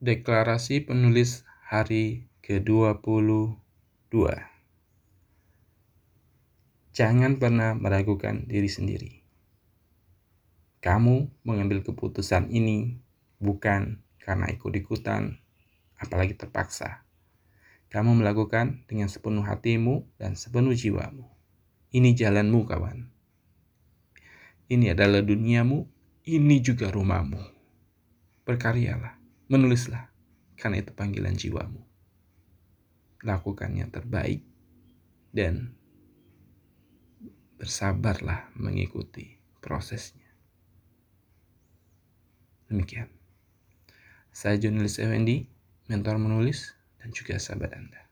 Deklarasi penulis hari ke-22 Jangan pernah meragukan diri sendiri. Kamu mengambil keputusan ini bukan karena ikut-ikutan, apalagi terpaksa. Kamu melakukan dengan sepenuh hatimu dan sepenuh jiwamu. Ini jalanmu, kawan. Ini adalah duniamu, ini juga rumahmu. Berkaryalah menulislah, karena itu panggilan jiwamu. Lakukan yang terbaik dan bersabarlah mengikuti prosesnya. Demikian. Saya Jonelis Effendi, mentor menulis dan juga sahabat Anda.